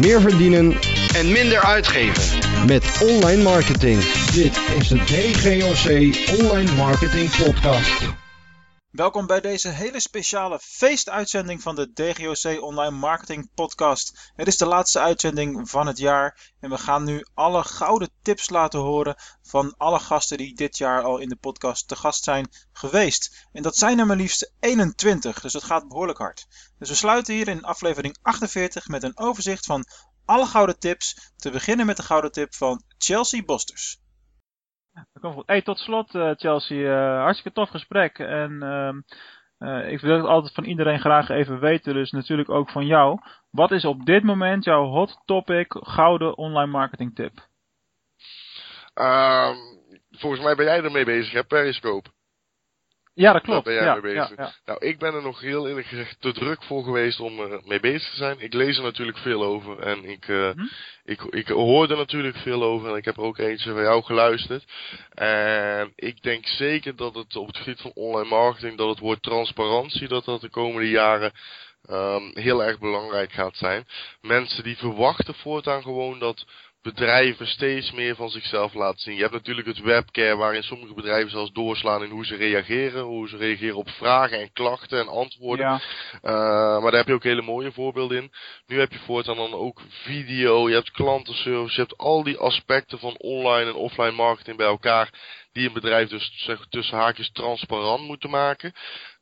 meer verdienen en minder uitgeven. met online marketing. Dit is de DGOC Online Marketing Podcast. Welkom bij deze hele speciale feestuitzending van de DGOC Online Marketing Podcast. Het is de laatste uitzending van het jaar en we gaan nu alle gouden tips laten horen van alle gasten die dit jaar al in de podcast te gast zijn geweest. En dat zijn er maar liefst 21, dus dat gaat behoorlijk hard. Dus we sluiten hier in aflevering 48 met een overzicht van alle gouden tips. Te beginnen met de gouden tip van Chelsea Bosters. Hey, tot slot, eh, Chelsea. eh, hartstikke tof gesprek. En ehm, eh, ik wil het altijd van iedereen graag even weten. Dus natuurlijk ook van jou. Wat is op dit moment jouw hot topic gouden online marketing tip? Ehm, volgens mij ben jij ermee bezig, hè? Periscope. Ja, dat klopt. Daar ben jij ja, mee bezig. ja. Nou, ik ben er nog heel eerlijk gezegd te druk voor geweest om er mee bezig te zijn. Ik lees er natuurlijk veel over en ik, eh, Mhm. ik, ik hoor er natuurlijk veel over en ik heb er ook eentje van jou geluisterd. En ik denk zeker dat het op het gebied van online marketing, dat het woord transparantie, dat dat de komende jaren ehm, heel erg belangrijk gaat zijn. Mensen die verwachten voortaan gewoon dat bedrijven steeds meer van zichzelf laten zien. Je hebt natuurlijk het webcare waarin sommige bedrijven zelfs doorslaan in hoe ze reageren, hoe ze reageren op vragen en klachten en antwoorden. Ja, Uh, maar daar heb je ook hele mooie voorbeelden in. Nu heb je voortaan dan ook video, je hebt klantenservice, je hebt al die aspecten van online en offline marketing bij elkaar. Die een bedrijf dus zeg, tussen haakjes transparant moeten maken.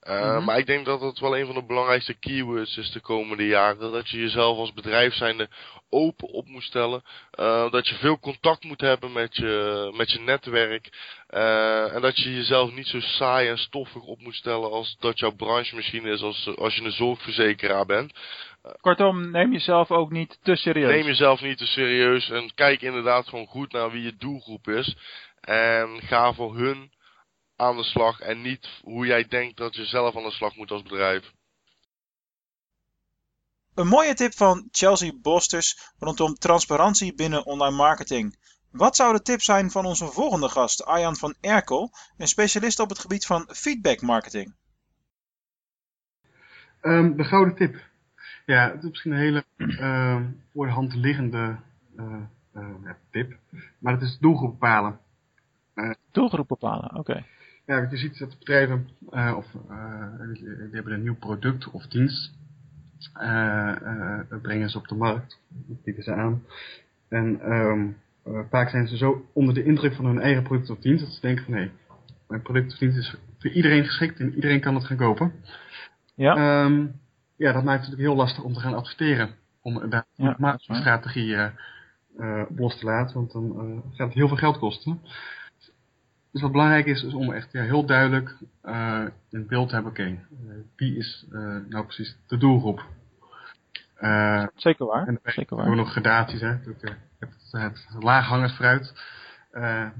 Uh, Mhm. Maar ik denk dat het wel een van de belangrijkste keywords is de komende jaren. Dat je jezelf als bedrijf zijnde open op moet stellen. Uh, dat je veel contact moet hebben met je, met je netwerk. Uh, en dat je jezelf niet zo saai en stoffig op moet stellen als dat jouw branche misschien is als, als je een zorgverzekeraar bent. kortom, neem jezelf ook niet te serieus. Neem jezelf niet te serieus en kijk inderdaad gewoon goed naar wie je doelgroep is. En ga voor hun aan de slag en niet hoe jij denkt dat je zelf aan de slag moet als bedrijf. Een mooie tip van Chelsea Bosters rondom transparantie binnen online marketing. Wat zou de tip zijn van onze volgende gast, Arjan van Erkel, een specialist op het gebied van feedback marketing? Ehm, de gouden tip. Ja, het is misschien een hele ehm, voor de hand liggende eh, eh, ja, tip. Maar het is doelgroep bepalen. Doelgroep bepalen, oké. Ja, je ziet dat bedrijven eh, of, eh, die, hebben een nieuw product of dienst. eh, brengen ze op de markt. Bieden ze aan. En ehm, eh, vaak zijn ze zo onder de indruk van hun eigen product of dienst dat ze denken van nee, mijn product of dienst is voor iedereen geschikt en iedereen kan het gaan kopen. Ja, Ehm, ja, dat maakt het natuurlijk heel lastig om te gaan adverteren. Om daar Ja, een marketingstrategie op los te laten, want dan gaat het heel veel geld kosten. Dus wat belangrijk is, is om echt ja, heel duidelijk eh in beeld te hebben, oké, eh, wie is eh, nou precies de doelgroep? Zeker waar. en dan Zeker hebben we waar. nog gradaties, hè. Je hebt het, het laaghangend fruit.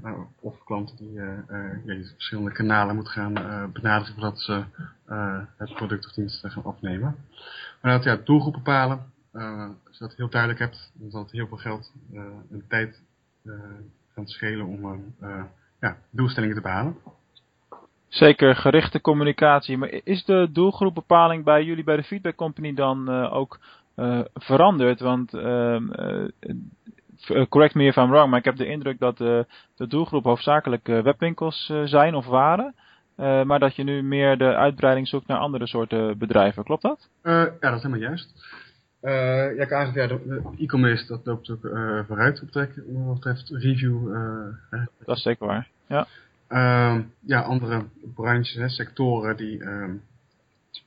Nou, of klanten die ja, die verschillende kanalen moeten gaan benaderen voordat ze het product of dienst gaan opnemen. Maar dat ja, doelgroep bepalen, als je dat heel duidelijk hebt, dan zal het heel veel geld en tijd gaan schelen om ja, doelstellingen te behalen. Zeker gerichte communicatie. Maar is de doelgroepbepaling bij jullie bij de Feedback Company dan eh, ook eh, veranderd? Want, ehm, eh, correct me if I'm wrong, maar ik heb de indruk dat de, de doelgroep hoofdzakelijk webwinkels zijn of waren. Maar dat je nu meer de uitbreiding zoekt naar andere soorten bedrijven. Klopt dat? Ja, dat is helemaal juist. Eh, ja, ik aangaf, ja, e-commerce dat loopt ook eh, vooruit op trek, wat betreft review. eh. Dat is zeker waar. Ja. Ehm, ja, andere branches, hè, sectoren die ehm,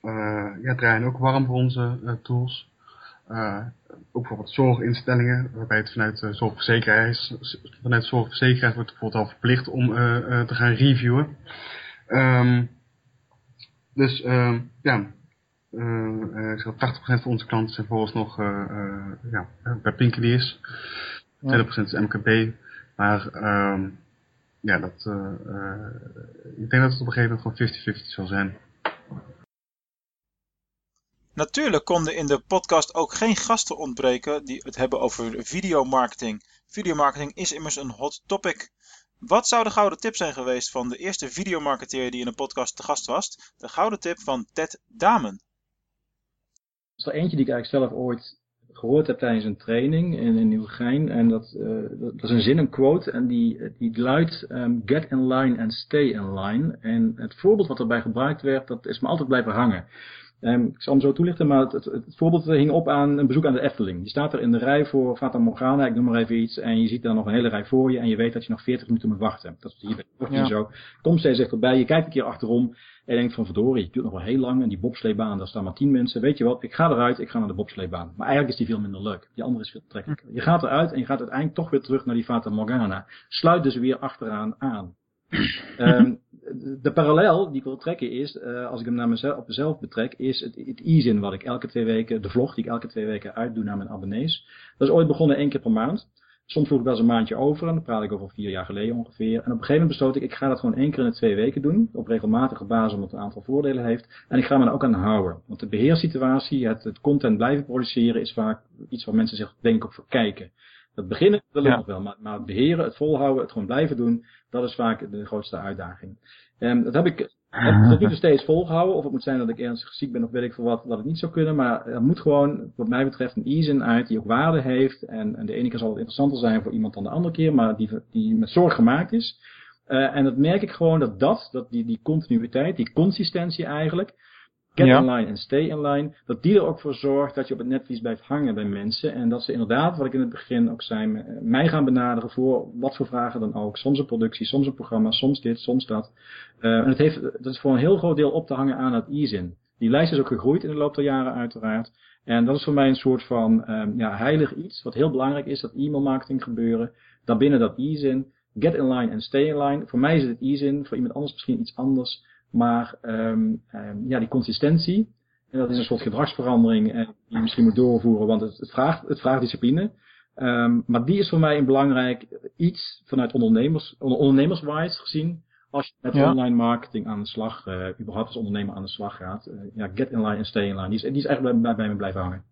eh, ja, draaien ook warm voor onze tools. Ook bijvoorbeeld zorginstellingen, waarbij het vanuit zorgverzekeraars, vanuit zorgverzekeraars wordt bijvoorbeeld al verplicht om te gaan reviewen. Ehm, dus ja, eh, eh, ik zeg 80% van onze klanten zijn volgens nog eh, eh, ja, bij Pinkeliers. 20% is MKB. Maar ehm, ja, dat, ik denk dat het op een gegeven moment gewoon 50-50 zal zijn. Natuurlijk konden in de podcast ook geen gasten ontbreken die het hebben over videomarketing. Videomarketing is immers een hot topic. Wat zou de gouden tip zijn geweest van de eerste videomarketeer die in de podcast te gast was? De gouden tip van Ted Damen. Is er eentje die ik eigenlijk zelf ooit gehoord heb tijdens een training in, in Nieuwegein. En dat, uh, dat, is een zin, een quote. En die, die luidt: um, Get in line and stay in line. En het voorbeeld wat erbij gebruikt werd, dat is me altijd blijven hangen. Um, ik zal hem zo toelichten, maar het, het, het, voorbeeld hing op aan een bezoek aan de Efteling. Je staat er in de rij voor Fata Morgana, ik noem maar even iets, en je ziet dan nog een hele rij voor je en je weet dat je nog 40 minuten moet wachten. Dat is hier bij de ja. zo. Kom steeds dichterbij, je kijkt een keer achterom en je denkt van verdorie, het duurt nog wel heel lang en die bobsleebaan, daar staan maar 10 mensen. Weet je wat, ik ga eruit, ik ga naar de bobsleebaan. Maar eigenlijk is die veel minder leuk. Die andere is veel trekkelijker. Je gaat eruit en je gaat uiteindelijk toch weer terug naar die Fata Morgana. Sluit dus weer achteraan aan. um, de parallel die ik wil trekken is, uh, als ik hem naar mezelf, op mezelf betrek, is het, het e-zin wat ik elke twee weken, de vlog die ik elke twee weken uitdoe naar mijn abonnees. Dat is ooit begonnen één keer per maand. Soms vroeg ik wel eens een maandje over en dan praat ik over vier jaar geleden ongeveer. En op een gegeven moment besloot ik, ik ga dat gewoon één keer in de twee weken doen. Op regelmatige basis omdat het een aantal voordelen heeft. En ik ga me er ook aan houden. Want de beheerssituatie, het, content blijven produceren is vaak iets waar mensen zich denk ik ook voor kijken. Dat beginnen ja. nog wel, maar, maar het beheren, het volhouden, het gewoon blijven doen, dat is vaak de grootste uitdaging. Um, dat heb ik heb tot nu toe steeds volgehouden. Of het moet zijn dat ik ernstig ziek ben of weet ik veel wat, dat het niet zou kunnen. Maar er moet gewoon, wat mij betreft, een e-zin uit die ook waarde heeft. En, en de ene keer zal het interessanter zijn voor iemand dan de andere keer, maar die, die met zorg gemaakt is. Uh, en dat merk ik gewoon dat dat, dat die, die continuïteit, die consistentie eigenlijk, Get ja. in line en stay in line. Dat die er ook voor zorgt dat je op het netvlies blijft hangen bij mensen. En dat ze inderdaad, wat ik in het begin ook zei, mij gaan benaderen voor wat voor vragen dan ook. Soms een productie, soms een programma, soms dit, soms dat. Uh, en het heeft, dat is voor een heel groot deel op te hangen aan het e-zin. Die lijst is ook gegroeid in de loop der jaren uiteraard. En dat is voor mij een soort van um, ja, heilig iets. Wat heel belangrijk is, dat e-mail marketing gebeuren. Daarbinnen dat e-zin. Get in line en stay in line. Voor mij is het e-zin, voor iemand anders misschien iets anders. Maar um, um, ja, die consistentie, en dat is een soort gedragsverandering en die je misschien moet doorvoeren, want het, het, vraagt, het vraagt discipline. Um, maar die is voor mij een belangrijk iets vanuit ondernemers, ondernemerswise gezien. Als je met ja. online marketing aan de slag, uh, überhaupt als ondernemer aan de slag gaat. Uh, ja, get in line en stay in line. Die is, die is echt bij, bij, bij me blijven hangen.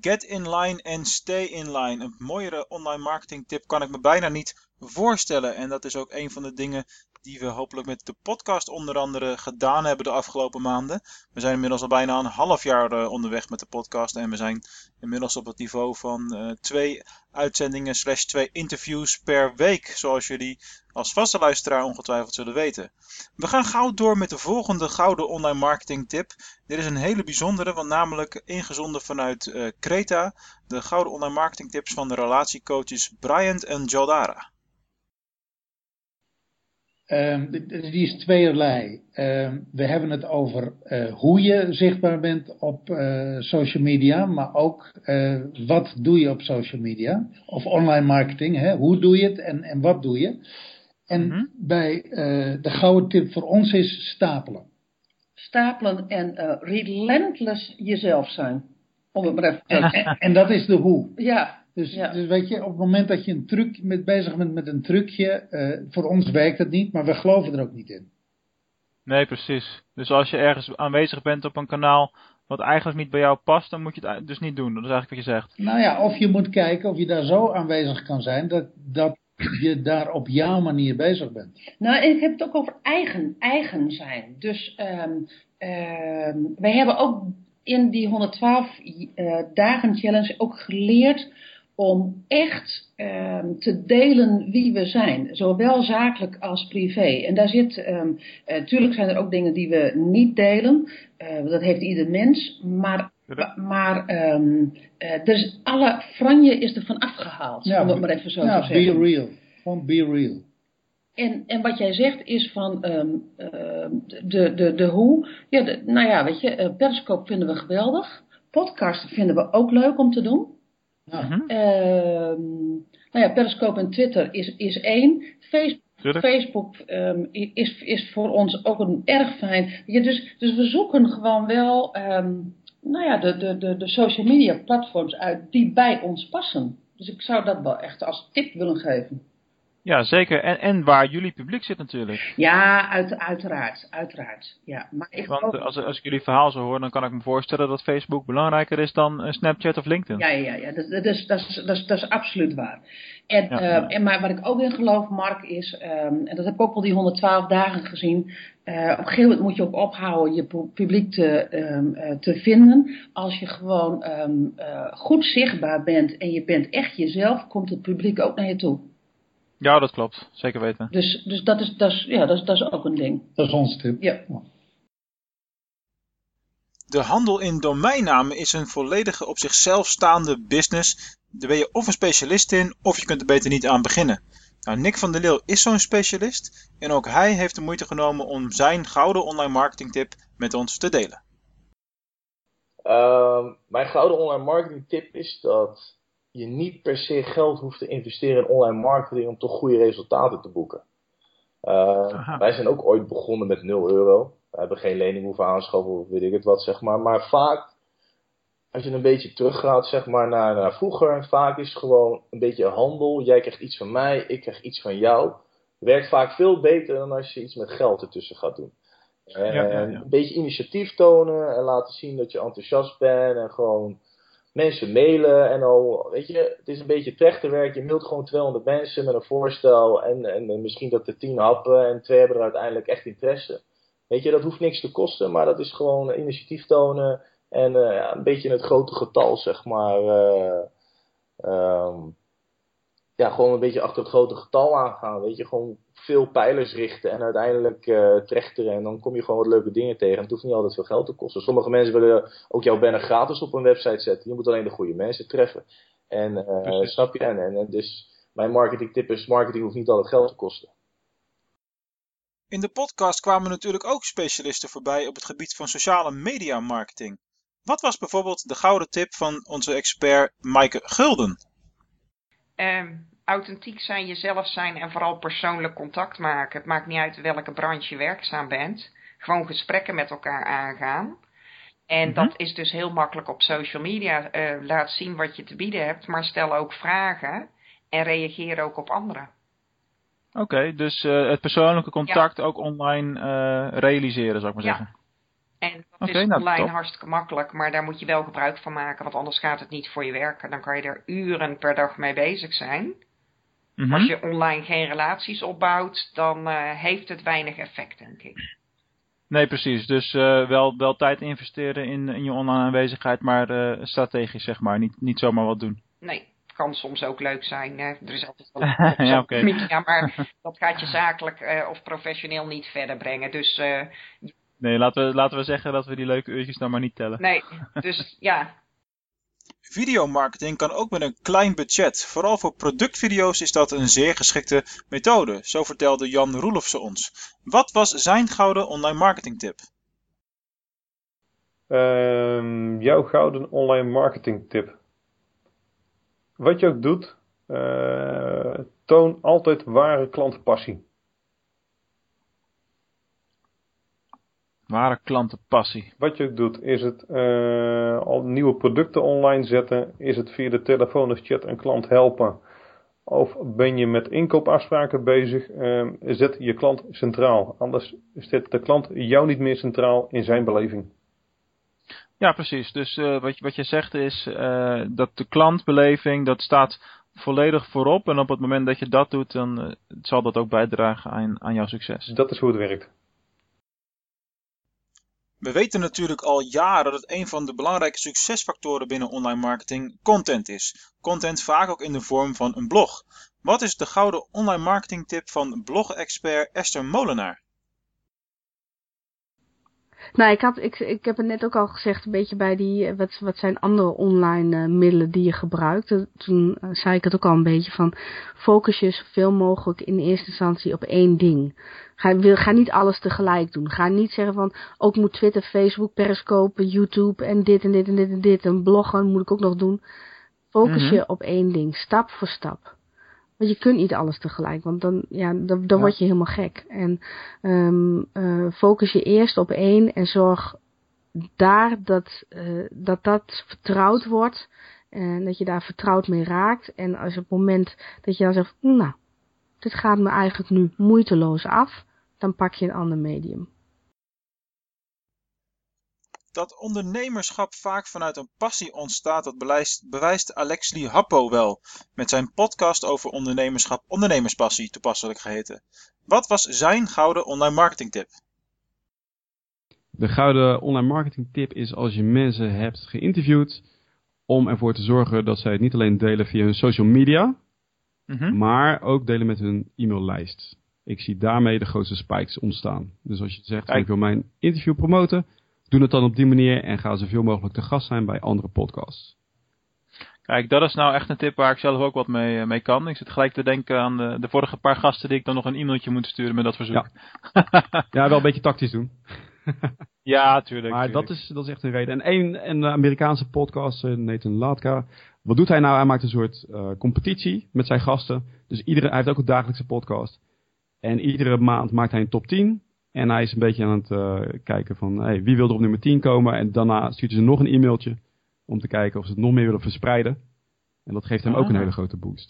Get in line en stay in line. Een mooiere online marketing tip kan ik me bijna niet voorstellen. En dat is ook een van de dingen die we hopelijk met de podcast onder andere gedaan hebben de afgelopen maanden. We zijn inmiddels al bijna een half jaar uh, onderweg met de podcast en we zijn inmiddels op het niveau van uh, twee uitzendingen slash twee interviews per week, zoals jullie als vaste luisteraar ongetwijfeld zullen weten. We gaan gauw door met de volgende gouden online marketing tip. Dit is een hele bijzondere, want namelijk ingezonden vanuit Creta, de gouden online marketing tips van de relatiecoaches Bryant en Jaldara. Um, die is tweeërlei. Um, we hebben het over uh, hoe je zichtbaar bent op uh, social media, maar ook uh, wat doe je op social media of online marketing. Hè? Hoe doe je het en, en wat doe je? En mm -hmm. bij de gouden tip voor ons is stapelen. Stapelen en relentless jezelf zijn. Om het maar even en, en, en dat is de hoe. Ja, dus, ja. dus weet je, op het moment dat je een truc met bezig bent met een trucje, uh, voor ons werkt het niet, maar we geloven er ook niet in. Nee, precies. Dus als je ergens aanwezig bent op een kanaal wat eigenlijk niet bij jou past, dan moet je het dus niet doen. Dat is eigenlijk wat je zegt. Nou ja, of je moet kijken of je daar zo aanwezig kan zijn dat, dat je daar op jouw manier bezig bent. Nou, ik heb het ook over eigen, eigen zijn. Dus um, um, wij hebben ook in die 112 uh, dagen challenge ook geleerd om echt um, te delen wie we zijn, zowel zakelijk als privé. En daar zit, um, natuurlijk uh, zijn er ook dingen die we niet delen, uh, dat heeft ieder mens, maar, maar um, uh, dus alle franje is er van afgehaald, ja, om het maar even zo ja, te zeggen. be real, gewoon be real. En, en wat jij zegt is van um, de, de, de hoe, ja, de, nou ja, weet je, Periscope vinden we geweldig, podcast vinden we ook leuk om te doen. Uh, nou ja, Periscope en Twitter is, is één. Facebook, Facebook um, is, is voor ons ook een erg fijn. Ja, dus, dus we zoeken gewoon wel um, nou ja, de, de, de, de social media platforms uit die bij ons passen. Dus ik zou dat wel echt als tip willen geven. Ja, zeker. En, en waar jullie publiek zit natuurlijk. Ja, uit, uiteraard, uiteraard. Ja, maar ik Want ook- als, als ik jullie verhaal zo hoor, dan kan ik me voorstellen dat Facebook belangrijker is dan eh, Snapchat of LinkedIn. Ja, ja, ja. Dat, dat, is, dat, is, dat, is, dat is absoluut waar. En, Ja, eh, en maar wat ik ook in geloof, Mark, is, ehm, en dat heb ik ook al die 112 dagen gezien. eh, op een gegeven moment moet je ook ophouden je pu- publiek te, ehm, eh, te vinden. Als je gewoon eh, goed zichtbaar bent en je bent echt jezelf, komt het publiek ook naar je toe. Ja, dat klopt. Zeker weten. Dus, dus dat, is, dat, is, ja, dat, is, dat is ook een ding. Dat is ons tip. Ja. De handel in domeinnamen is een volledige op zichzelf staande business. Daar ben je of een specialist in, of je kunt er beter niet aan beginnen. Nou, Nick van der Leeuw is zo'n specialist en ook hij heeft de moeite genomen om zijn gouden online marketing tip met ons te delen. Ehm, mijn gouden online marketing tip is dat je niet per se geld hoeft te investeren in online marketing om toch goede resultaten te boeken. Ehm, wij zijn ook ooit begonnen met 0 euro. We hebben geen lening hoeven aanschaffen of weet ik het wat, zeg maar. Maar vaak, als je een beetje teruggaat, zeg maar, naar, naar vroeger, vaak is het gewoon een beetje handel. Jij krijgt iets van mij, ik krijg iets van jou. Werkt vaak veel beter dan als je iets met geld ertussen gaat doen. En Ja, ja, ja. een beetje initiatief tonen en laten zien dat je enthousiast bent en gewoon mensen mailen en al, weet je, het is een beetje trechterwerk. Je mailt gewoon 200 mensen met een voorstel en, en, en misschien dat er 10 happen en twee hebben er uiteindelijk echt interesse. Weet je, dat hoeft niks te kosten, maar dat is gewoon initiatief tonen en eh, ja, een beetje in het grote getal, zeg maar. eh, ehm, ja, gewoon een beetje achter het grote getal aangaan. Weet je, gewoon veel pijlers richten en uiteindelijk eh, trechteren. En dan kom je gewoon wat leuke dingen tegen. En het hoeft niet altijd veel geld te kosten. Sommige mensen willen ook jouw banner gratis op een website zetten. Je moet alleen de goede mensen treffen. En eh, snap je? En, en, en dus mijn marketing tip is: marketing hoeft niet altijd geld te kosten. In de podcast kwamen natuurlijk ook specialisten voorbij op het gebied van sociale media marketing. Wat was bijvoorbeeld de gouden tip van onze expert Maaike Gulden? Ehm, authentiek zijn, jezelf zijn en vooral persoonlijk contact maken. Het maakt niet uit welke branche je werkzaam bent. Gewoon gesprekken met elkaar aangaan. En Mhm. dat is dus heel makkelijk op social media. Eh, laat zien wat je te bieden hebt, maar stel ook vragen en reageer ook op anderen. Oké, dus eh, het persoonlijke contact ook online eh, realiseren, zou ik maar Ja. zeggen. En dat is nou, online hartstikke makkelijk, maar daar moet je wel gebruik van maken, want anders gaat het niet voor je werken. Dan kan je er uren per dag mee bezig zijn. Mhm. Als je online geen relaties opbouwt, dan eh, heeft het weinig effect, denk ik. Nee, precies. Dus eh, wel, wel tijd investeren in, in je online aanwezigheid, maar eh, strategisch, zeg maar. Niet, niet zomaar wat doen. Nee, kan soms ook leuk zijn. hè. Er is altijd wel een Ja, oké. media, maar dat gaat je zakelijk of professioneel niet verder brengen. Dus Nee, laten we, laten we zeggen dat we die leuke uurtjes dan maar niet tellen. nee, dus ja, Videomarketing kan ook met een klein budget. Vooral voor productvideo's is dat een zeer geschikte methode, zo vertelde Jan Roelofse ons. Wat was zijn gouden online marketing tip? Ehm, jouw gouden online marketing tip. Wat je ook doet, eh, toon altijd ware klantpassie. Ware klantenpassie. Wat je ook doet, is het eh, al nieuwe producten online zetten, is het via de telefoon of chat een klant helpen. Of ben je met inkoopafspraken bezig, eh, zet je klant centraal. Anders zet de klant jou niet meer centraal in zijn beleving. Ja, precies. Dus eh, wat, je- wat je zegt is eh, dat de klantbeleving, dat staat volledig voorop. En op het moment dat je dat doet, dan zal dat ook bijdragen aan, aan jouw succes. Dat is hoe het werkt. We weten natuurlijk al jaren dat een van de belangrijke succesfactoren binnen online marketing content is. Content vaak ook in de vorm van een blog. Wat is de gouden online marketing tip van blog-expert Esther Molenaar? Nou, ik, had, ik, ik heb het net ook al gezegd, een beetje bij die, eh, wat, wat zijn andere online eh, middelen die je gebruikt. Toen eh, zei ik het ook al een beetje van, focus je zoveel mogelijk in eerste instantie op één ding. Ga, wil, ga niet alles tegelijk doen. Ga niet zeggen van, ook moet Twitter, Facebook, Periscope, YouTube en dit en dit en dit en dit en bloggen moet ik ook nog doen. Focus Mhm. je op één ding, stap voor stap. Want je kunt niet alles tegelijk, want dan, ja, dan, dan Ja. word je helemaal gek. En eh, focus je eerst op één en zorg daar dat, eh, dat dat vertrouwd wordt. En dat je daar vertrouwd mee raakt. En als op het moment dat je dan zegt, nou, dit gaat me eigenlijk nu moeiteloos af, dan pak je een ander medium. Dat ondernemerschap vaak vanuit een passie ontstaat, dat bewijst, Alexli Happo wel. Met zijn podcast over ondernemerschap Ondernemerspassie toepasselijk geheten. Wat was zijn gouden online marketing tip? De gouden online marketing tip is als je mensen hebt geïnterviewd, om ervoor te zorgen dat zij het niet alleen delen via hun social media, Mhm. maar ook delen met hun e-maillijst. Ik zie daarmee de grootste spikes ontstaan. Dus als je zegt, ik wil mijn interview promoten, doe het dan op die manier en ga zoveel mogelijk te gast zijn bij andere podcasts. Kijk, dat is nou echt een tip waar ik zelf ook wat mee, eh, mee kan. Ik zit gelijk te denken aan de, de vorige paar gasten die ik dan nog een e-mailtje moet sturen met dat verzoek. Ja, wel een beetje tactisch doen. Ja, tuurlijk. Maar tuurlijk. dat is, dat is echt een reden. En een, een Amerikaanse podcast, eh, Nathan Latka. Wat doet hij nou? Hij maakt een soort eh, competitie met zijn gasten. Dus iedere, hij heeft ook een dagelijkse podcast. En iedere maand maakt hij een top 10. En hij is een beetje aan het eh, kijken van hey, wie wil er op nummer 10 komen. En daarna stuurt hij ze nog een e-mailtje. Om te kijken of ze het nog meer willen verspreiden. En dat geeft hem ook een Ah. hele grote boost.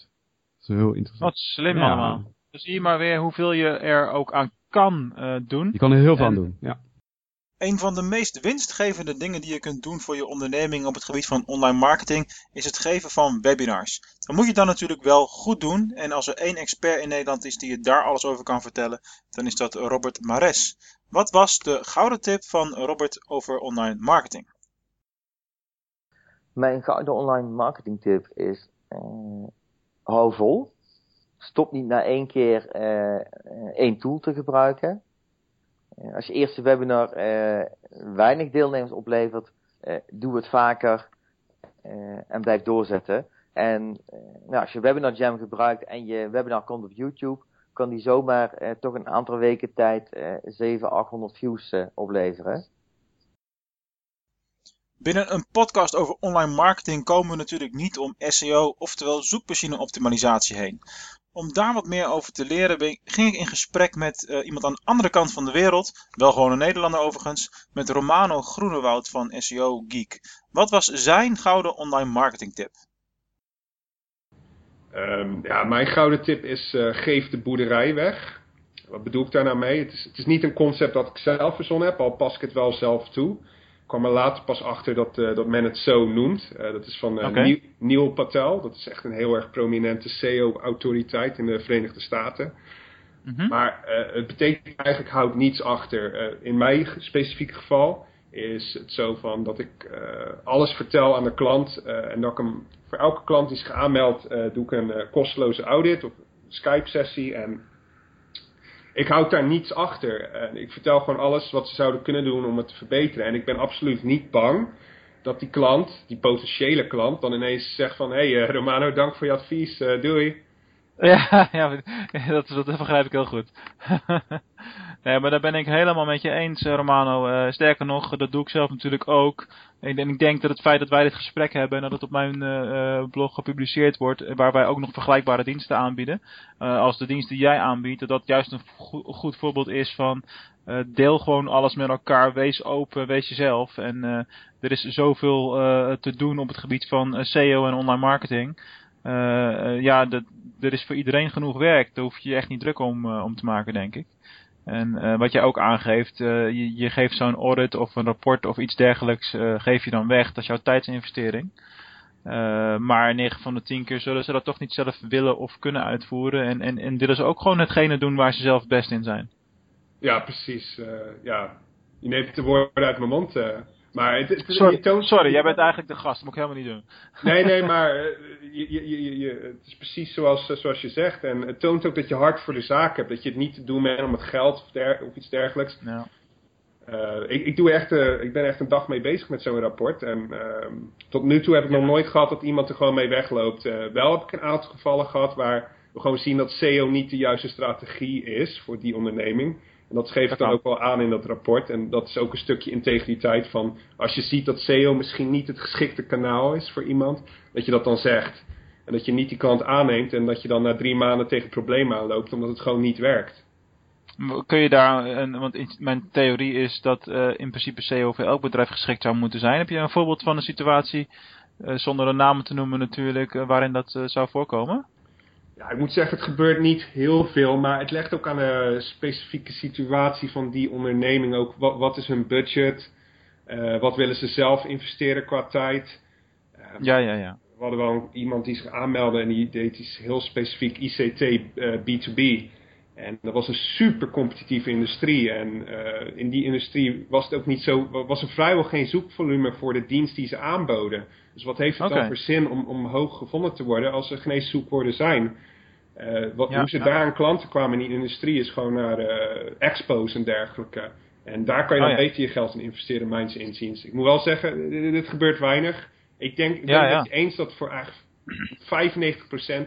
Dat is heel interessant. Wat slim Ja. allemaal. Dus zie je maar weer hoeveel je er ook aan kan eh, doen. Je kan er heel veel aan En- doen. Ja. Een van de meest winstgevende dingen die je kunt doen voor je onderneming op het gebied van online marketing is het geven van webinars. Dat moet je dan natuurlijk wel goed doen en als er één expert in Nederland is die je daar alles over kan vertellen, dan is dat Robert Mares. Wat was de gouden tip van Robert over online marketing? Mijn gouden online marketing tip is, eh, hou vol. Stop niet na één keer eh, eh, één tool te gebruiken. Eh, als je eerste webinar eh, weinig deelnemers oplevert, eh, doe het vaker en blijf doorzetten. En nou, als je Webinar Jam gebruikt en je webinar komt op YouTube, kan die zomaar toch een aantal weken tijd eh 700, 800 views opleveren. Binnen een podcast over online marketing komen we natuurlijk niet om SEO, oftewel zoekmachine optimalisatie heen. Om daar wat meer over te leren ging ik in gesprek met eh, iemand aan de andere kant van de wereld, wel gewoon een Nederlander overigens, met Romano Groenewoud van SEO Geek. Wat was zijn gouden online marketing tip? Ehm, ja, mijn gouden tip is eh, geef de boerderij weg. Wat bedoel ik daar nou mee? Het is, het is niet een concept dat ik zelf verzonnen heb, al pas ik het wel zelf toe. Ik kwam er later pas achter dat, eh, dat men het zo noemt. Eh, dat is van Oké. Neil- Patel. Dat is echt een heel erg prominente SEO-autoriteit in de Verenigde Staten. Maar eh, het betekent eigenlijk houdt niets achter. In mijn specifieke geval is het zo van dat ik alles vertel aan de klant en dat ik hem voor elke klant die zich aanmeldt, doe ik een kosteloze audit of Skype sessie en ik houd daar niets achter. Ik vertel gewoon alles wat ze zouden kunnen doen om het te verbeteren. En ik ben absoluut niet bang dat die klant, die potentiële klant, dan ineens zegt van... Hé hey, eh, Romano, dank voor je advies, eh, doei. Ja, ja dat, dat begrijp ik heel goed. nee, maar daar ben ik helemaal met je eens, eh, Romano. Eh, sterker nog, dat doe ik zelf natuurlijk ook. En ik denk dat het feit dat wij dit gesprek hebben en dat het op mijn eh, blog gepubliceerd wordt, waar wij ook nog vergelijkbare diensten aanbieden, als de dienst die jij aanbiedt, dat dat juist een go- goed voorbeeld is van deel gewoon alles met elkaar, wees open, wees jezelf. En er is zoveel te doen op het gebied van SEO en online marketing. Ja, dat, er is voor iedereen genoeg werk. Daar hoef je je echt niet druk om, om te maken, denk ik. En eh, wat jij ook aangeeft, eh, je, je geeft zo'n audit of een rapport of iets dergelijks, eh, geef je dan weg. Dat is jouw tijdsinvestering. Maar 9 van de 10 keer zullen ze dat toch niet zelf willen of kunnen uitvoeren. En, en, en willen ze ook gewoon hetgene doen waar ze zelf best in zijn. Ja, precies. ja. Je neemt de woorden uit mijn mond. Maar het, het, Sorry, je toont- sorry, jij bent eigenlijk de gast. Dat moet ik helemaal niet doen. Nee, nee, maar eh, je, je, je, je, het is precies zoals, eh, zoals je zegt. En het toont ook dat je hart voor de zaak hebt. Dat je het niet te doen bent om het geld of, der- of iets dergelijks. Ja. Eh, ik, ik, doe echt, ik ben echt een dag mee bezig met zo'n rapport. En ehm, tot nu toe heb ik nog nooit gehad dat iemand er gewoon mee wegloopt. Wel heb ik een aantal gevallen gehad waar we gewoon zien dat SEO niet de juiste strategie is voor die onderneming. En dat geef ik dan ook wel aan in dat rapport. En dat is ook een stukje integriteit van als je ziet dat SEO misschien niet het geschikte kanaal is voor iemand, dat je dat dan zegt. En dat je niet die klant aanneemt en dat je dan na drie maanden tegen problemen aanloopt omdat het gewoon niet werkt. Kun je daar, want mijn theorie is dat eh, in principe SEO voor elk bedrijf geschikt zou moeten zijn. Heb je een voorbeeld van een situatie, eh, zonder een naam te noemen natuurlijk, eh, waarin dat zou voorkomen? Ja, ik moet zeggen, het gebeurt niet heel veel, maar het legt ook aan de specifieke situatie van die onderneming ook. Wat, wat is hun budget? Uh, wat willen ze zelf investeren qua tijd? Uh, ja, ja, ja. We hadden wel iemand die zich aanmeldde en die deed iets heel specifiek ICT uh, B2B. En dat was een super competitieve industrie. En in die industrie was het ook niet zo, was er vrijwel geen zoekvolume voor de dienst die ze aanboden. Dus wat heeft het okay. dan voor zin om, om hoog gevonden te worden als er geen zoekwoorden zijn? Uh, wat, ja, hoe ze ja. daar aan klanten kwamen in die industrie is gewoon naar uh, expos en dergelijke. En daar kan je dan oh, ja. beter je geld in investeren, mijns inziens. Ik moet wel zeggen, dit, dit gebeurt weinig. Ik denk, ik dat je eens dat voor eigenlijk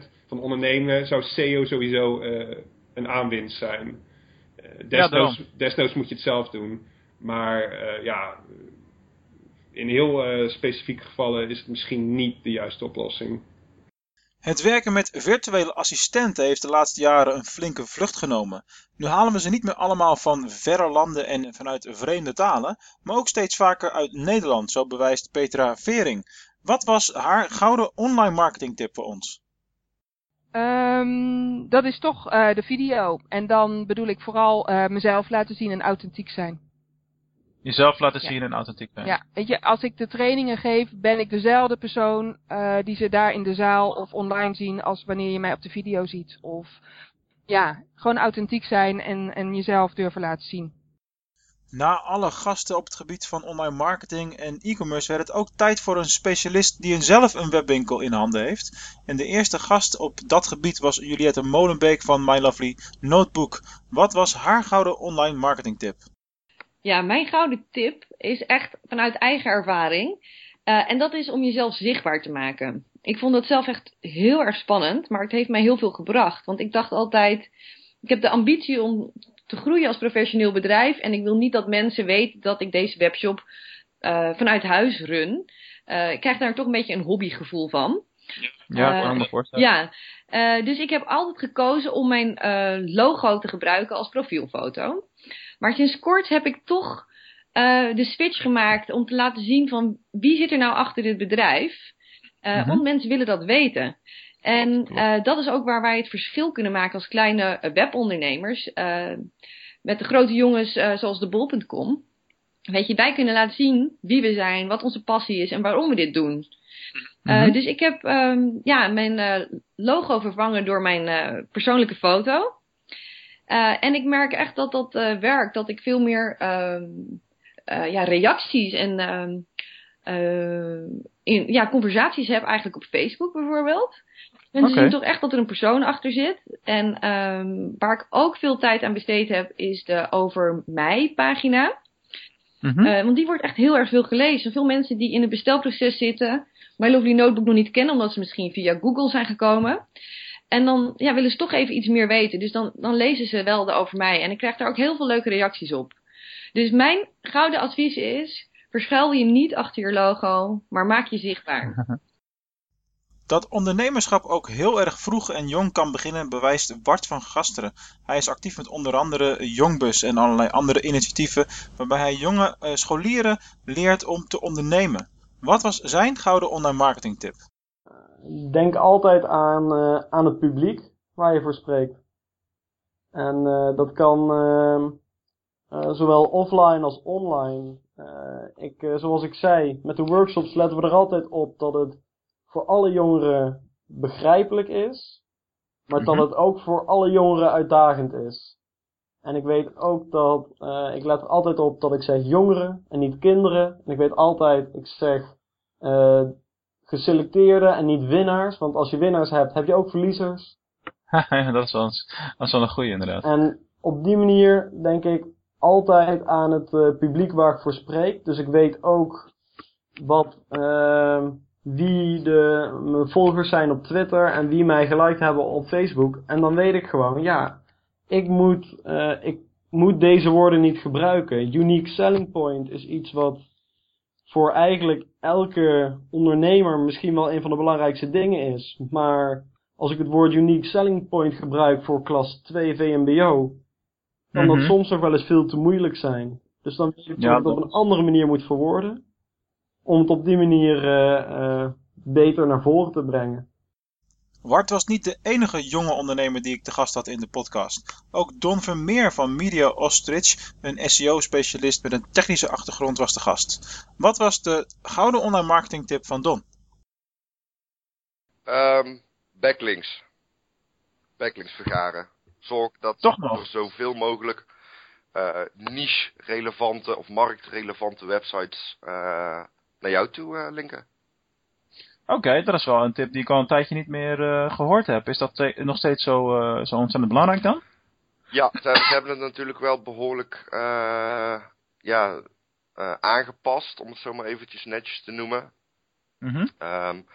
95% van ondernemingen zou SEO sowieso een aanwinst zijn. desnoods, desnoods moet je het zelf doen. Maar ja, in heel uh, specifieke gevallen is het misschien niet de juiste oplossing. Het werken met virtuele assistenten heeft de laatste jaren een flinke vlucht genomen. Nu halen we ze niet meer allemaal van verre landen en vanuit vreemde talen, maar ook steeds vaker uit Nederland, zo bewijst Petra Vering. Wat was haar gouden online marketing tip voor ons? Um, dat is toch uh, de video. En dan bedoel ik vooral uh, mezelf laten zien en authentiek zijn. Jezelf laten zien en authentiek zijn. Ja, weet je, als ik de trainingen geef, ben ik dezelfde persoon uh, die ze daar in de zaal of online zien als wanneer je mij op de video ziet. Of ja, gewoon authentiek zijn en, en jezelf durven laten zien. Na alle gasten op het gebied van online marketing en e-commerce werd het ook tijd voor een specialist die zelf een webwinkel in handen heeft. En de eerste gast op dat gebied was Juliette Molenbeek van My Lovely Notebook. Wat was haar gouden online marketing tip? Ja, mijn gouden tip is echt vanuit eigen ervaring. Uh, en dat is om jezelf zichtbaar te maken. Ik vond dat zelf echt heel erg spannend, maar het heeft mij heel veel gebracht. Want ik dacht altijd, ik heb de ambitie om te groeien als professioneel bedrijf. En ik wil niet dat mensen weten dat ik deze webshop uh, vanuit huis run. Uh, ik krijg daar toch een beetje een hobbygevoel van. Ja, kan ik me voorstellen. Ja, dus ik heb altijd gekozen om mijn logo te gebruiken als profielfoto. Maar sinds kort heb ik toch de switch gemaakt om te laten zien van wie zit er nou achter dit bedrijf. Uh, mm -hmm. Want mensen willen dat weten. En uh, dat is ook waar wij het verschil kunnen maken als kleine webondernemers. met de grote jongens zoals de bol.com. Weet je, wij kunnen laten zien wie we zijn, wat onze passie is en waarom we dit doen. Mm -hmm. dus ik heb um, ja, mijn logo vervangen door mijn persoonlijke foto. En ik merk echt dat dat werkt. Dat ik veel meer uh, ja, reacties en ehm, in, ja, conversaties heb eigenlijk op Facebook bijvoorbeeld. Mensen okay. zien toch echt dat er een persoon achter zit. En um, waar ik ook veel tijd aan besteed heb, is de Over Mij pagina. Mm -hmm. want die wordt echt heel erg veel gelezen. Veel mensen die in het bestelproces zitten, My Lovely Notebook nog niet kennen, omdat ze misschien via Google zijn gekomen. En dan ja, willen ze toch even iets meer weten. Dus dan, dan lezen ze wel over mij. En ik krijg daar ook heel veel leuke reacties op. Dus mijn gouden advies is: verschuil je niet achter je logo, maar maak je zichtbaar. Dat ondernemerschap ook heel erg vroeg en jong kan beginnen, bewijst Bart van Gasteren. Hij is actief met onder andere Jongbus en allerlei andere initiatieven, waarbij hij jonge uh, scholieren leert om te ondernemen. Wat was zijn gouden online marketing tip? denk altijd aan, uh, aan het publiek waar je voor spreekt. En uh, dat kan uh, zowel offline als online. ik, zoals ik zei, met de workshops letten we er altijd op dat het voor alle jongeren begrijpelijk is, maar dat het ook voor alle jongeren uitdagend is. En ik weet ook dat, ik let er altijd op dat ik zeg jongeren en niet kinderen. En ik weet altijd, ik zeg geselecteerde en niet winnaars. Want als je winnaars hebt, heb je ook verliezers. dat is, wel, dat is wel een goede inderdaad. En op die manier denk ik altijd aan het uh, publiek waar ik voor spreek. Dus ik weet ook wat, uh, wie de, mijn volgers zijn op Twitter en wie mij geliked hebben op Facebook. En dan weet ik gewoon, ja, ik moet, uh, ik moet deze woorden niet gebruiken. Unique selling point is iets wat voor eigenlijk elke ondernemer misschien wel een van de belangrijkste dingen is. Maar als ik het woord unique selling point gebruik voor klas 2 VMBO, kan dat mhm. soms nog wel eens veel te moeilijk zijn. Dus dan weet ik ja, dat ik het op een andere manier moet verwoorden. Om het op die manier uh, uh, beter naar voren te brengen. Wart was niet de enige jonge ondernemer die ik te gast had in de podcast. Ook Don Vermeer van Media Ostrich, een SEO-specialist met een technische achtergrond, was de gast. Wat was de gouden online marketing tip van Don? Um, backlinks. Backlinks vergaren. Zorg dat er zoveel mogelijk uh, niche-relevante of marktrelevante websites uh, naar jou toe uh, linken. Oké, dat is wel een tip die ik al een tijdje niet meer uh, gehoord heb. Is dat nog steeds zo, uh, zo ontzettend belangrijk dan? Ja, ze, ze hebben het natuurlijk wel behoorlijk uh, ja, aangepast, om het zo maar eventjes netjes te noemen. Mm -hmm. um,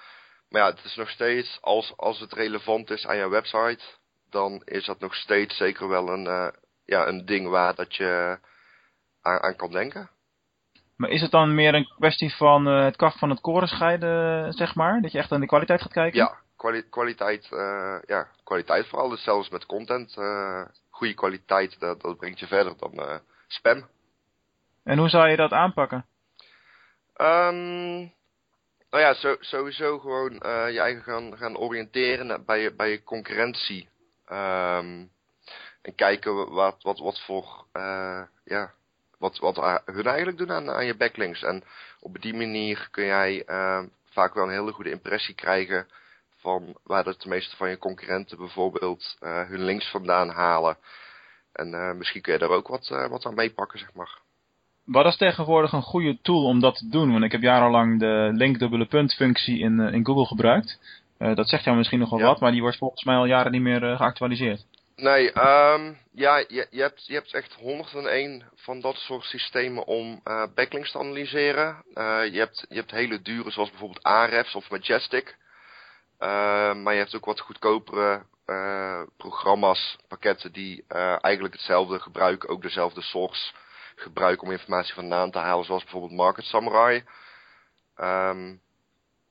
maar ja, het is nog steeds, als, als het relevant is aan je website, dan is dat nog steeds zeker wel een, ja, een ding waar dat je aan, aan kan denken. Maar is het dan meer een kwestie van uh, het kaf van het koren scheiden, zeg maar? Dat je echt aan de kwaliteit gaat kijken? Ja, kwali kwaliteit, uh, ja, kwaliteit vooral. Dus zelfs met content. Uh, goede kwaliteit, dat, dat brengt je verder dan spam. En hoe zou je dat aanpakken? Um, nou ja, zo, sowieso gewoon je eigen gaan, gaan oriënteren bij je, bij je concurrentie. Um, en kijken wat, wat, wat voor, ja wat, wat hun eigenlijk doen aan, aan je backlinks. En op die manier kun jij uh, vaak wel een hele goede impressie krijgen van waar de meeste van je concurrenten bijvoorbeeld uh, hun links vandaan halen. En uh, misschien kun je daar ook wat, wat aan meepakken, zeg maar. Wat is tegenwoordig een goede tool om dat te doen? Want ik heb jarenlang de link dubbele punt functie in, in Google gebruikt. dat zegt jou misschien nog wel ja. wat, maar die wordt volgens mij al jaren niet meer geactualiseerd. Nee, um, ja, je, je, hebt, je hebt echt 101 van dat soort systemen om uh, backlinks te analyseren. Uh, je, hebt, je hebt hele dure, zoals bijvoorbeeld Ahrefs of Majestic. Uh, maar je hebt ook wat goedkopere programma's, pakketten die eigenlijk hetzelfde gebruiken, ook dezelfde source gebruiken om informatie vandaan te halen, zoals bijvoorbeeld Market Samurai. Um,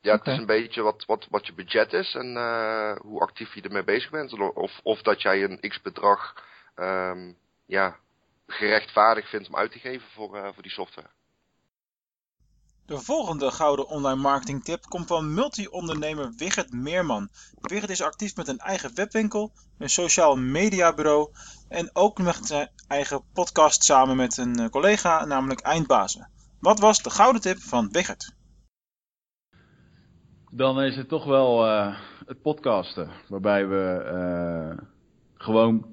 ja, het is een beetje wat, wat, wat je budget is en uh, hoe actief je ermee bezig bent. Of, of dat jij een x-bedrag um, ja, gerechtvaardigd vindt om uit te geven voor, uh, voor die software. De volgende gouden online marketing tip komt van multi-ondernemer Wigert Meerman. Wigert is actief met een eigen webwinkel, een sociaal mediabureau en ook met zijn eigen podcast samen met een eh, collega, namelijk Eindbazen. Wat was de gouden tip van Wigert? Dan is het toch wel uh, het podcasten. Waarbij we uh, gewoon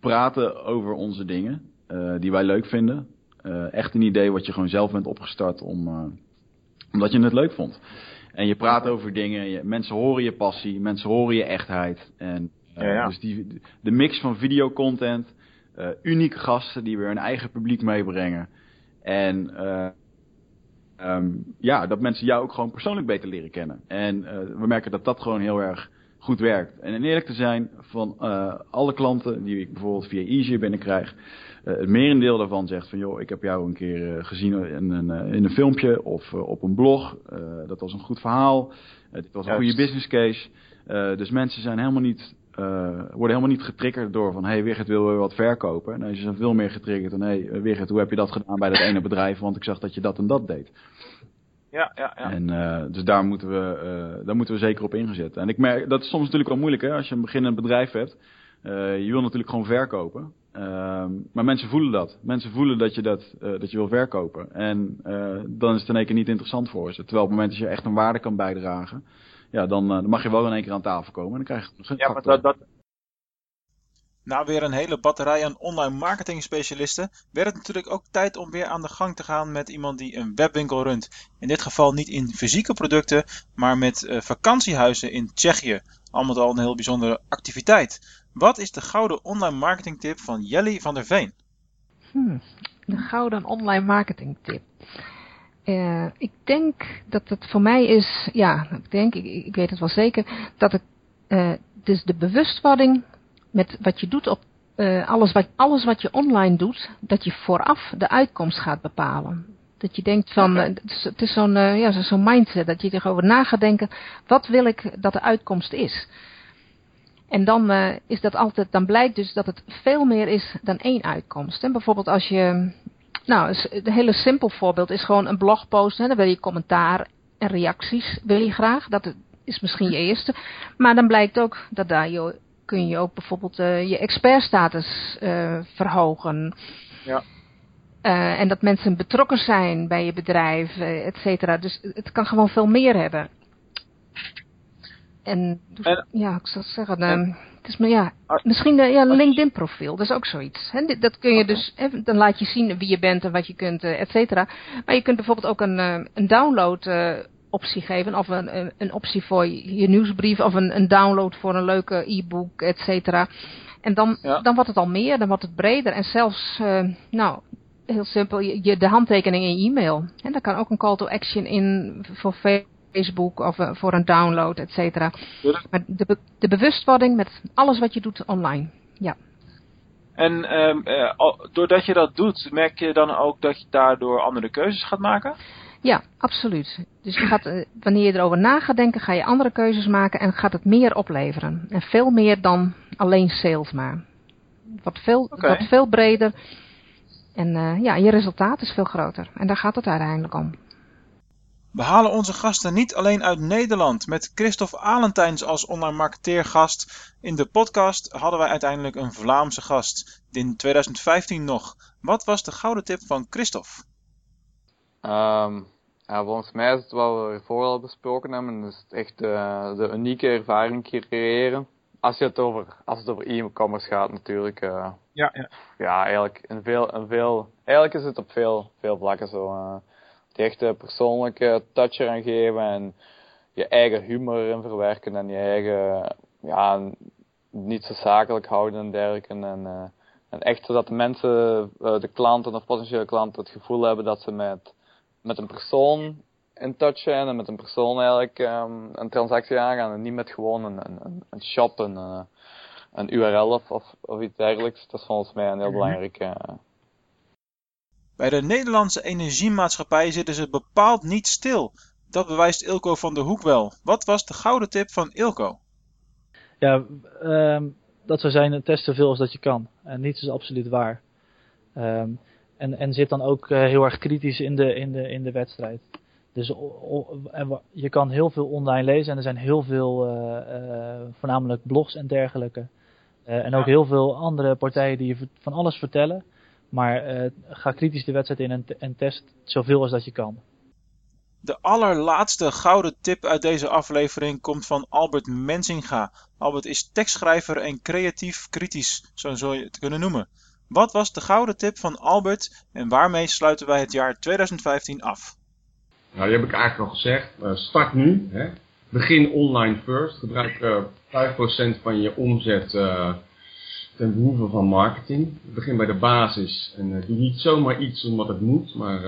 praten over onze dingen uh, die wij leuk vinden. echt een idee wat je gewoon zelf bent opgestart om, omdat je het leuk vond. En je praat over dingen, je, mensen horen je passie, mensen horen je echtheid. En ja, ja. dus die, de mix van videocontent, unieke gasten die weer een eigen publiek meebrengen. En um, ja, dat mensen jou ook gewoon persoonlijk beter leren kennen. En uh, we merken dat dat gewoon heel erg goed werkt. En eerlijk te zijn, van uh, alle klanten die ik bijvoorbeeld via Easy binnenkrijg, uh, het merendeel daarvan zegt van joh, ik heb jou een keer gezien in een, in een filmpje of op een blog. dat was een goed verhaal. dit was een goede business case. dus mensen zijn helemaal niet worden helemaal niet getriggerd door van... hey, Wigert wil weer wat verkopen. Nee, ze zijn veel meer getriggerd dan... hey, Wigert, hoe heb je dat gedaan bij dat ene bedrijf? Want ik zag dat je dat en dat deed. Ja, ja, ja. En uh, dus daar moeten, we, uh, daar moeten we zeker op ingezet. En ik merk, dat is soms natuurlijk wel moeilijk hè, als je een beginnend bedrijf hebt. je wil natuurlijk gewoon verkopen. Ehm, maar mensen voelen dat. Mensen voelen dat je, dat, dat je wil verkopen. En dan is het in één keer niet interessant voor ze. Terwijl op het moment dat je echt een waarde kan bijdragen ja, dan, uh, dan, mag je wel in één keer aan tafel komen. En dan krijg je een Ja, maar dat, dat... Na weer een hele batterij aan online marketing specialisten werd het natuurlijk ook tijd om weer aan de gang te gaan met iemand die een webwinkel runt. In dit geval niet in fysieke producten, maar met uh, vakantiehuizen in Tsjechië. Allemaal al een heel bijzondere activiteit. Wat is de gouden online marketing tip van Jelly van der Veen? Hmm, de gouden online marketing tip. Uh, ik denk dat het voor mij is, ja, ik denk, ik, ik weet het wel zeker, dat het, uh, dus de bewustwording met wat je doet op uh, alles, wat, alles wat je online doet, dat je vooraf de uitkomst gaat bepalen. Dat je denkt van, het is, is zo'n ja, zo'n mindset, dat je erover na gaat denken, wat wil ik dat de uitkomst is? En dan is dat altijd, dan blijkt dus dat het veel meer is dan één uitkomst. En bijvoorbeeld als je nou, een hele simpel voorbeeld is gewoon een blogpost. Hè, dan wil je commentaar en reacties wil je graag. Dat, is misschien je eerste. Maar dan blijkt ook dat daar je, kun je ook bijvoorbeeld uh, je expertstatus uh, verhogen. Ja. Uh, en dat mensen betrokken zijn bij je bedrijf, et cetera. Dus het kan gewoon veel meer hebben. En, dus, en ja, ik zou zeggen, en, is maar ja, misschien een ja, LinkedIn profiel, dat is ook zoiets. Hè? Dat kun je dus, dan laat je zien wie je bent en wat je kunt, et cetera. Maar je kunt bijvoorbeeld ook een, een download optie geven. Of een, een, een, optie voor je nieuwsbrief. Of een, een download voor een leuke e-book, et cetera. En dan, dan wordt het al meer, dan wordt het breder. En zelfs, uh, nou, heel simpel, je, de handtekening in je e-mail. En daar kan ook een call to action in voor Facebook of uh, voor een download, et cetera. Maar de, de bewustwording met alles wat je doet online. Ja. En um, uh, doordat je dat doet, merk je dan ook dat je daardoor andere keuzes gaat maken? Ja, absoluut. Dus je gaat, uh, wanneer je erover na gaat denken, ga je andere keuzes maken en gaat het meer opleveren. En veel meer dan alleen sales maar. Wat veel, okay. wat veel breder. En uh, ja, je resultaat is veel groter. En daar gaat het uiteindelijk om. We halen onze gasten niet alleen uit Nederland. Met Christophe Alentijns als online marketeergast in de podcast hadden wij uiteindelijk een Vlaamse gast. In 2015 nog. Wat was de gouden tip van Christophe? Um, ja, volgens mij is het wat we ervoor al besproken hebben, dus echt de, de unieke ervaring creëren. Als, je het over, als het over e-commerce gaat natuurlijk. Uh, ja, ja. ja, eigenlijk in veel, in veel, eigenlijk is het op veel, veel vlakken zo. Uh, die echte persoonlijke touch eraan geven en je eigen humor erin verwerken en je eigen, ja, niet zo zakelijk houden en dergelijke. En, uh, en echt zodat de mensen, de klanten of potentiële klanten het gevoel hebben dat ze met met een persoon in touch zijn en met een persoon eigenlijk um, een transactie aangaan en niet met gewoon een, een, een shop, een, uh, een URL of, of, of, iets dergelijks. Dat is volgens mij een heel mhm. Bij de Nederlandse energiemaatschappij zitten ze bepaald niet stil. Dat bewijst Ilko van der Hoek wel. Wat was de gouden tip van Ilko? Ja, um, dat zou zijn, test zoveel als dat je kan. En niets is absoluut waar. Um, en, en zit dan ook uh, heel erg kritisch in de, in de, in de wedstrijd. Dus je kan heel veel online lezen en er zijn heel veel, uh, uh, voornamelijk blogs en dergelijke. en ook heel veel andere partijen die je van alles vertellen. Maar ga kritisch de wedstrijd in en, en test zoveel als dat je kan. De allerlaatste gouden tip uit deze aflevering komt van Albert Mensinga. Albert is tekstschrijver en creatief kritisch, zo zou je het kunnen noemen. Wat was de gouden tip van Albert en waarmee sluiten wij het jaar 2015 af? Nou, die heb ik eigenlijk al gezegd. Uh, start nu. Hè. Begin online first. Gebruik uh, eh, 5% van je omzet uh, ten behoeve van marketing. Begin bij de basis. En doe niet zomaar iets omdat het moet, maar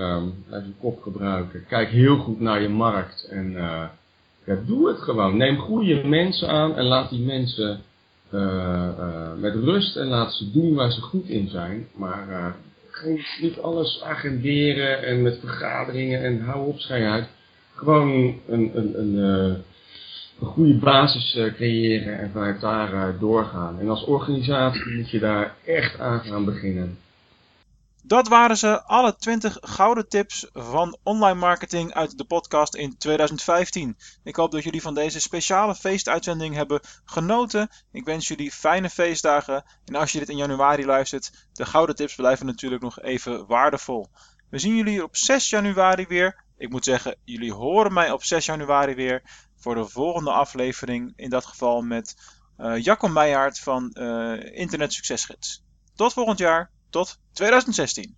blijf je kop gebruiken. Kijk heel goed naar je markt en ja, doe het gewoon. Neem goede mensen aan en laat die mensen uh, met rust en laat ze doen waar ze goed in zijn. Maar uh, geen, niet alles agenderen en met vergaderingen en hou op, schijn uit. Gewoon een, een, een, een goede basis creëren en vanuit daar doorgaan. En als organisatie moet je daar echt aan gaan beginnen. Dat waren ze, alle 20 gouden tips van online marketing uit de podcast in 2015. Ik hoop dat jullie van deze speciale feestuitzending hebben genoten. Ik wens jullie fijne feestdagen. En als je dit in januari luistert, de gouden tips blijven natuurlijk nog even waardevol. We zien jullie op 6 januari weer. Ik moet zeggen, jullie horen mij op 6 januari weer voor de volgende aflevering. In dat geval met uh, Jacco Meijaard van uh, Internet Succesgids. Tot volgend jaar. Tot 2016.